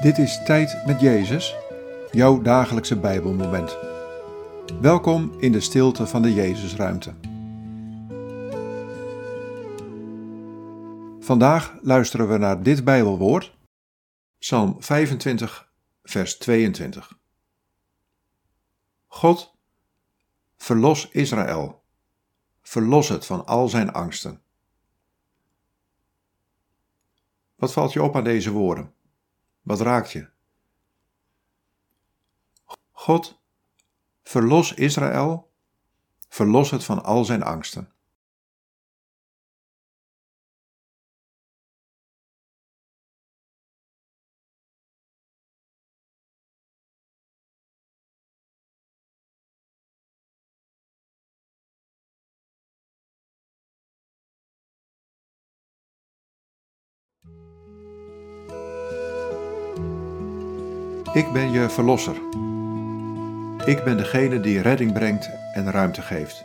Dit is Tijd met Jezus, jouw dagelijkse Bijbelmoment. Welkom in de stilte van de Jezusruimte. Vandaag luisteren we naar dit Bijbelwoord, Psalm 25, vers 22. God, verlos Israël, verlos het van al zijn angsten. Wat valt je op aan deze woorden? Wat raakt je? God, verlos Israël, verlos het van al zijn angsten. Ik ben je verlosser. Ik ben degene die redding brengt en ruimte geeft.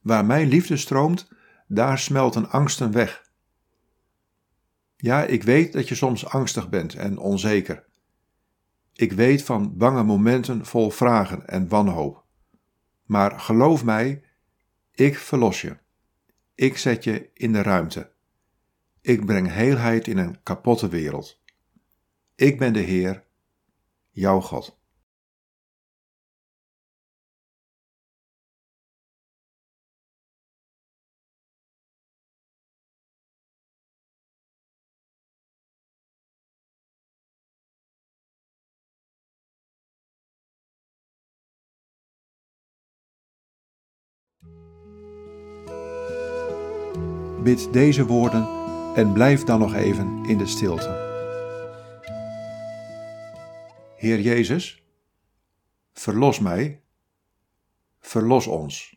Waar mijn liefde stroomt, daar smelten angsten weg. Ja, ik weet dat je soms angstig bent en onzeker. Ik weet van bange momenten vol vragen en wanhoop. Maar geloof mij, ik verlos je. Ik zet je in de ruimte. Ik breng heelheid in een kapotte wereld. Ik ben de Heer, jouw God. Bid deze woorden en blijf dan nog even in de stilte. Heer Jezus, verlos mij, verlos ons.